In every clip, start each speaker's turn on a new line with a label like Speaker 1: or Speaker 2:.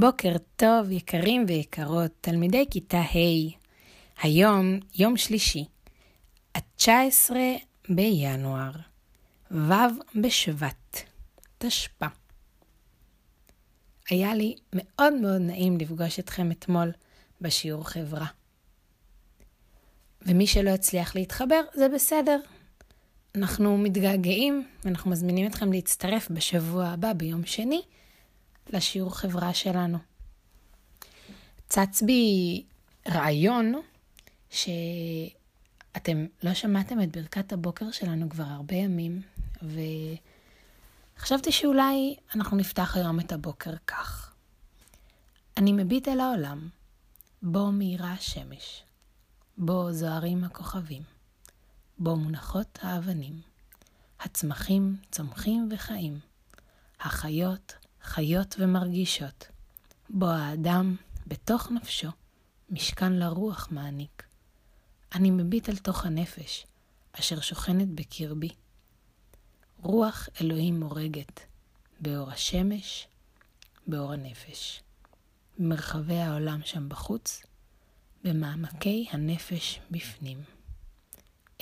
Speaker 1: בוקר טוב, יקרים ויקרות, תלמידי כיתה ה'. היום יום שלישי, ה-19 בינואר, ו' בשבט, תשפ"א. היה לי מאוד מאוד נעים לפגוש אתכם אתמול בשיעור חברה. ומי שלא הצליח להתחבר, זה בסדר. אנחנו מתגעגעים, ואנחנו מזמינים אתכם להצטרף בשבוע הבא, ביום שני, לשיעור חברה שלנו. צץ בי רעיון שאתם לא שמעתם את ברכת הבוקר שלנו כבר הרבה ימים, וחשבתי שאולי אנחנו נפתח היום את הבוקר כך. אני מביט אל העולם, בו מאירה השמש, בו זוהרים הכוכבים, בו מונחות האבנים, הצמחים צומחים וחיים, החיות חיות ומרגישות, בו האדם, בתוך נפשו, משכן לרוח מעניק. אני מביט אל תוך הנפש, אשר שוכנת בקרבי. רוח אלוהים מורגת, באור השמש, באור הנפש. במרחבי העולם שם בחוץ, במעמקי הנפש בפנים.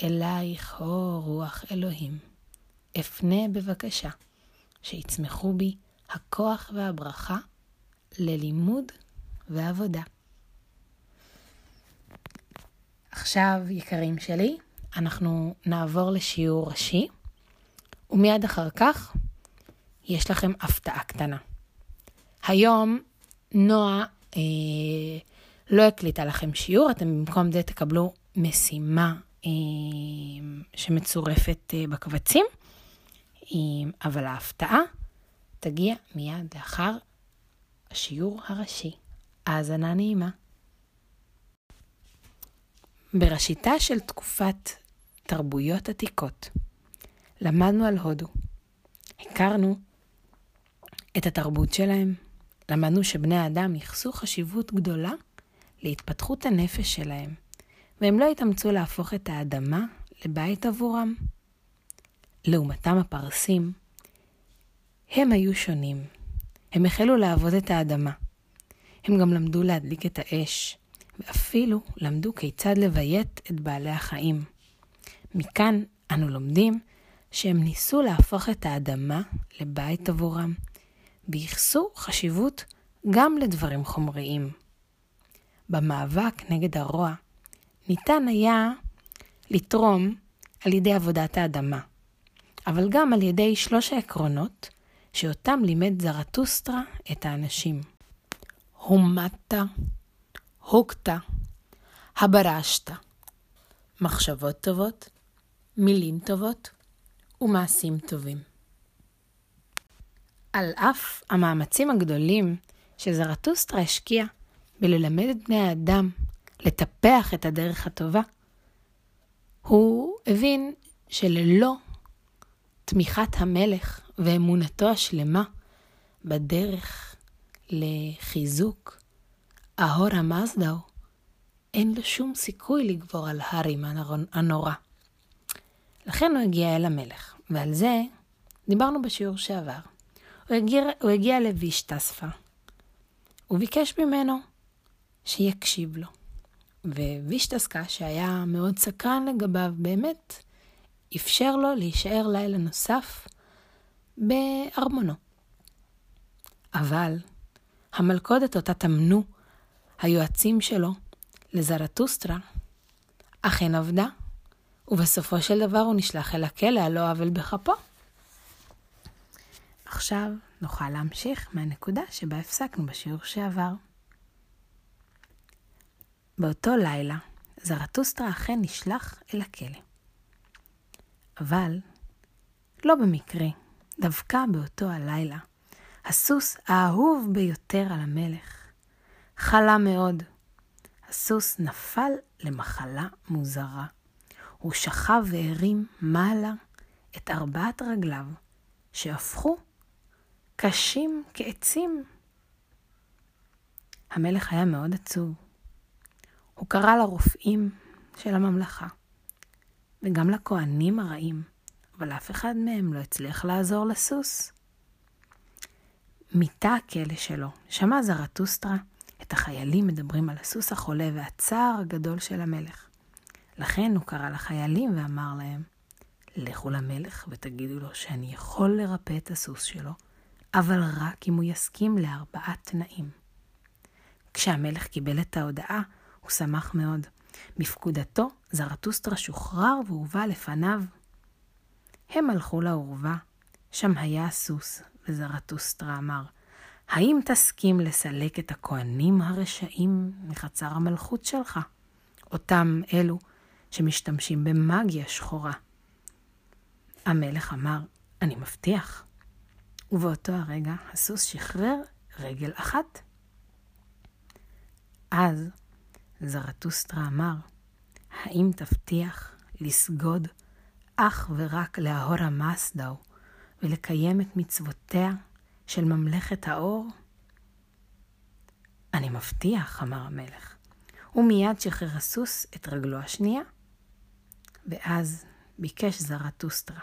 Speaker 1: אלייך, או רוח אלוהים, אפנה בבקשה, שיצמחו בי הכוח והברכה ללימוד ועבודה. עכשיו, יקרים שלי, אנחנו נעבור לשיעור ראשי, ומיד אחר כך יש לכם הפתעה קטנה. היום נועה אה, לא הקליטה לכם שיעור, אתם במקום זה תקבלו משימה אה, שמצורפת אה, בקבצים, אה, אבל ההפתעה תגיע מיד לאחר השיעור הראשי. האזנה נעימה. בראשיתה של תקופת תרבויות עתיקות, למדנו על הודו. הכרנו את התרבות שלהם, למדנו שבני האדם ייחסו חשיבות גדולה להתפתחות הנפש שלהם, והם לא התאמצו להפוך את האדמה לבית עבורם. לעומתם הפרסים, הם היו שונים. הם החלו לעבוד את האדמה. הם גם למדו להדליק את האש, ואפילו למדו כיצד לביית את בעלי החיים. מכאן אנו לומדים שהם ניסו להפוך את האדמה לבית עבורם, וייחסו חשיבות גם לדברים חומריים. במאבק נגד הרוע ניתן היה לתרום על ידי עבודת האדמה, אבל גם על ידי שלוש העקרונות שאותם לימד זרטוסטרה את האנשים. הומטה, הוקטה, הברשת. מחשבות טובות, מילים טובות ומעשים טובים. על אף המאמצים הגדולים שזרטוסטרה השקיע בללמד את בני האדם לטפח את הדרך הטובה, הוא הבין שללא תמיכת המלך ואמונתו השלמה בדרך לחיזוק אהור המזדאו, אין לו שום סיכוי לגבור על הארים הנורא. לכן הוא הגיע אל המלך, ועל זה דיברנו בשיעור שעבר. הוא הגיע, הוא הגיע לוישטספה, וביקש ממנו שיקשיב לו. ווישטסקה, שהיה מאוד סקרן לגביו, באמת אפשר לו להישאר לילה נוסף בארמונו. אבל המלכודת אותה טמנו היועצים שלו לזרטוסטרה אכן עבדה, ובסופו של דבר הוא נשלח אל הכלא על לא עוול בכפו. עכשיו נוכל להמשיך מהנקודה שבה הפסקנו בשיעור שעבר. באותו לילה, זרטוסטרה אכן נשלח אל הכלא. אבל לא במקרה, דווקא באותו הלילה, הסוס האהוב ביותר על המלך חלה מאוד. הסוס נפל למחלה מוזרה. הוא שכב והרים מעלה את ארבעת רגליו, שהפכו קשים כעצים. המלך היה מאוד עצוב. הוא קרא לרופאים של הממלכה, וגם לכהנים הרעים, אבל אף אחד מהם לא הצליח לעזור לסוס. מתא הכלא שלו שמע זרטוסטרה את החיילים מדברים על הסוס החולה והצער הגדול של המלך. לכן הוא קרא לחיילים ואמר להם, לכו למלך ותגידו לו שאני יכול לרפא את הסוס שלו, אבל רק אם הוא יסכים לארבעה תנאים. כשהמלך קיבל את ההודעה, הוא שמח מאוד. בפקודתו, זרטוסטרה שוחרר והובא לפניו. הם הלכו לאורווה, שם היה הסוס, וזרטוסטרה אמר, האם תסכים לסלק את הכהנים הרשעים מחצר המלכות שלך? אותם אלו שמשתמשים במאגיה שחורה. המלך אמר, אני מבטיח. ובאותו הרגע הסוס שחרר רגל אחת. אז זרטוסטרה אמר, האם תבטיח לסגוד אך ורק לאהורה מסדאו ולקיים את מצוותיה של ממלכת האור? אני מבטיח, אמר המלך. ומיד שחרר הסוס את רגלו השנייה. ואז ביקש זרטוסטרה,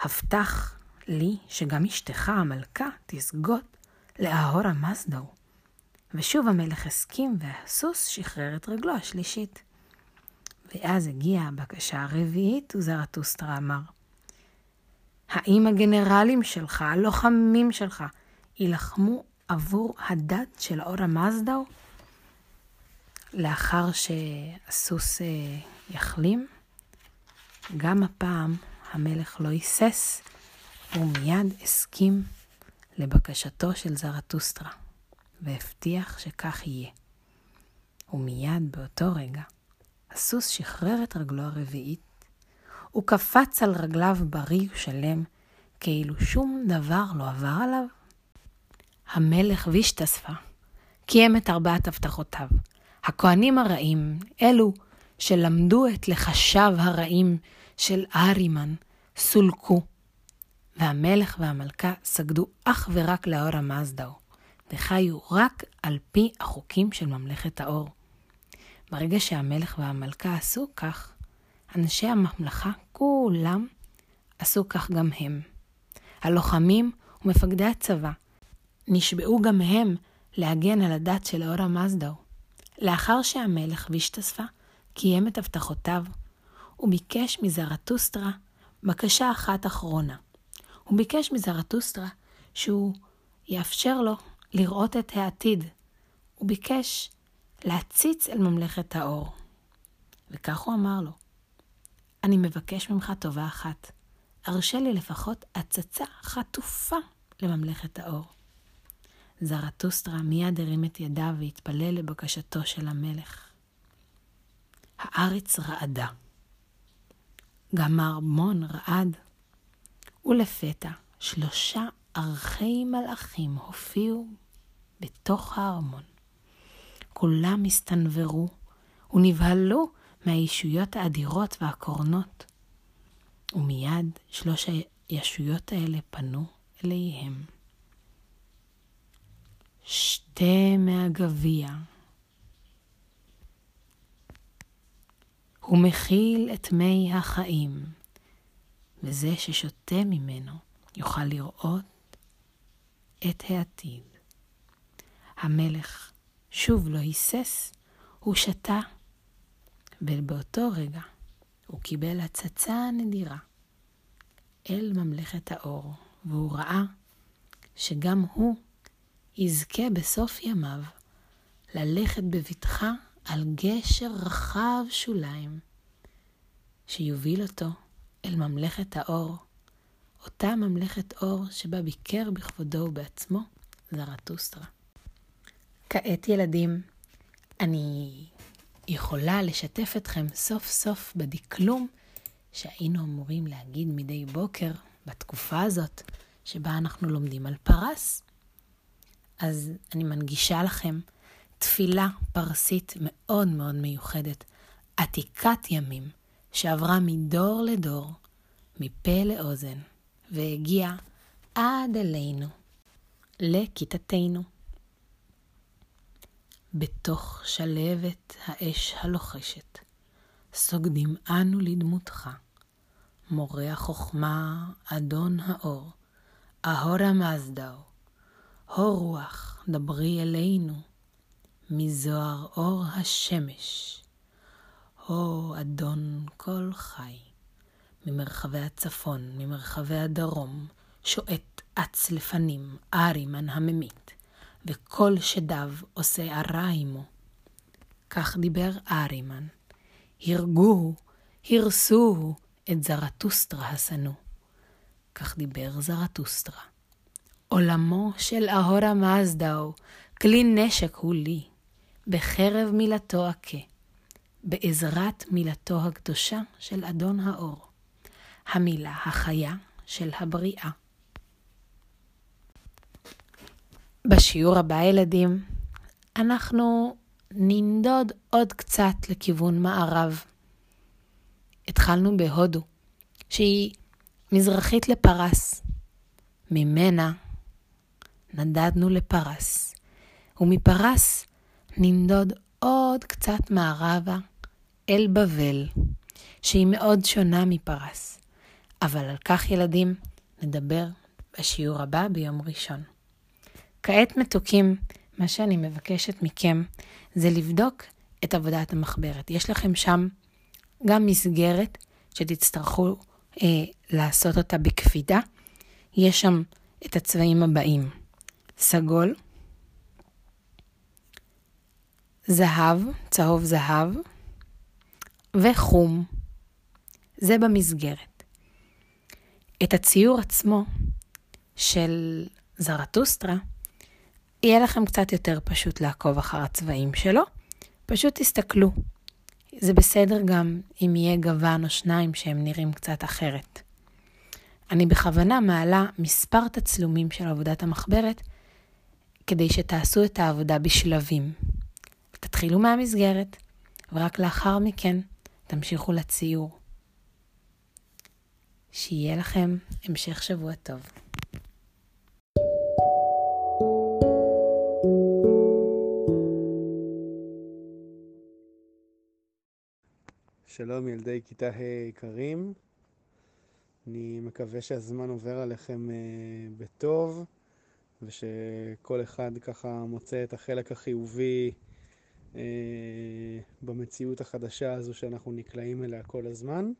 Speaker 1: הבטח לי שגם אשתך המלכה תסגוד לאהורה מזדאו. ושוב המלך הסכים, והסוס שחרר את רגלו השלישית. ואז הגיעה הבקשה הרביעית, וזרטוסטרה אמר, האם הגנרלים שלך, הלוחמים שלך, יילחמו עבור הדת של אורה מזדאו לאחר שהסוס אה, יחלים? גם הפעם המלך לא היסס, ומיד הסכים לבקשתו של זרטוסטרה, והבטיח שכך יהיה. ומיד באותו רגע, הסוס שחרר את רגלו הרביעית, הוא קפץ על רגליו בריא ושלם, כאילו שום דבר לא עבר עליו. המלך וישתספה קיים את ארבעת הבטחותיו. הכהנים הרעים, אלו שלמדו את לחשיו הרעים של אהרימן, סולקו, והמלך והמלכה סגדו אך ורק לאור המאזדאו, וחיו רק על פי החוקים של ממלכת האור. ברגע שהמלך והמלכה עשו כך, אנשי הממלכה כולם עשו כך גם הם. הלוחמים ומפקדי הצבא נשבעו גם הם להגן על הדת של האור המאזדאו. לאחר שהמלך וישתספה קיים את הבטחותיו, הוא ביקש מזרטוסטרה בקשה אחת אחרונה. הוא ביקש מזרטוסטרה שהוא יאפשר לו לראות את העתיד. הוא ביקש להציץ אל ממלכת האור. וכך הוא אמר לו, אני מבקש ממך טובה אחת, הרשה לי לפחות הצצה חטופה לממלכת האור. זרטוסטרה מיד הרים את ידיו והתפלל לבקשתו של המלך. הארץ רעדה. גם הארמון רעד. ולפתע שלושה ארכי מלאכים הופיעו בתוך הארמון. כולם הסתנוורו ונבהלו מהישויות האדירות והקורנות. ומיד שלוש הישויות האלה פנו אליהם. שתה מהגביע. הוא מכיל את מי החיים, וזה ששותה ממנו יוכל לראות את העתיד. המלך שוב לא היסס, הוא שתה, ובאותו רגע הוא קיבל הצצה נדירה אל ממלכת האור, והוא ראה שגם הוא יזכה בסוף ימיו ללכת בבטחה על גשר רחב שוליים, שיוביל אותו אל ממלכת האור, אותה ממלכת אור שבה ביקר בכבודו ובעצמו זרטוסטרה. כעת ילדים, אני יכולה לשתף אתכם סוף סוף בדקלום שהיינו אמורים להגיד מדי בוקר בתקופה הזאת שבה אנחנו לומדים על פרס. אז אני מנגישה לכם תפילה פרסית מאוד מאוד מיוחדת, עתיקת ימים, שעברה מדור לדור, מפה לאוזן, והגיעה עד אלינו, לכיתתנו. בתוך שלהבת האש הלוחשת, סוגדים אנו לדמותך, מורה החוכמה, אדון האור, אהורה מזדאו, הו רוח, דברי אלינו, מזוהר אור השמש. הו אדון כל חי, ממרחבי הצפון, ממרחבי הדרום, שועט אץ לפנים, ארימן הממית, וכל שדיו עושה הרע עמו. כך דיבר ארימן. הרגוהו, הרסוהו את זרטוסטרה השנוא. כך דיבר זרטוסטרה. עולמו של אהורה מזדאו, כלי נשק הוא לי, בחרב מילתו אכה, בעזרת מילתו הקדושה של אדון האור, המילה החיה של הבריאה. בשיעור הבא, ילדים, אנחנו ננדוד עוד קצת לכיוון מערב. התחלנו בהודו, שהיא מזרחית לפרס. ממנה נדדנו לפרס, ומפרס ננדוד עוד קצת מערבה אל בבל, שהיא מאוד שונה מפרס. אבל על כך, ילדים, נדבר בשיעור הבא ביום ראשון. כעת, מתוקים, מה שאני מבקשת מכם זה לבדוק את עבודת המחברת. יש לכם שם גם מסגרת שתצטרכו אה, לעשות אותה בקפידה. יש שם את הצבעים הבאים: סגול, זהב, צהוב זהב, וחום. זה במסגרת. את הציור עצמו של זרטוסטרה, יהיה לכם קצת יותר פשוט לעקוב אחר הצבעים שלו. פשוט תסתכלו. זה בסדר גם אם יהיה גוון או שניים שהם נראים קצת אחרת. אני בכוונה מעלה מספר תצלומים של עבודת המחברת כדי שתעשו את העבודה בשלבים. תתחילו מהמסגרת, ורק לאחר מכן תמשיכו לציור. שיהיה לכם המשך שבוע טוב.
Speaker 2: שלום ילדי כיתה ה' יקרים, אני מקווה שהזמן עובר עליכם uh, בטוב ושכל אחד ככה מוצא את החלק החיובי uh, במציאות החדשה הזו שאנחנו נקלעים אליה כל הזמן.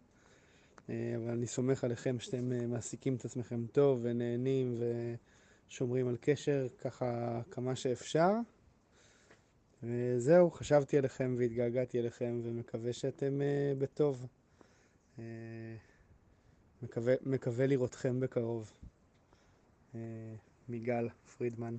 Speaker 2: Uh, אבל אני סומך עליכם שאתם מעסיקים את עצמכם טוב ונהנים ושומרים על קשר ככה כמה שאפשר. וזהו, חשבתי עליכם והתגעגעתי אליכם ומקווה שאתם uh, בטוב. Uh, מקווה, מקווה לראותכם בקרוב. Uh, מיגל פרידמן.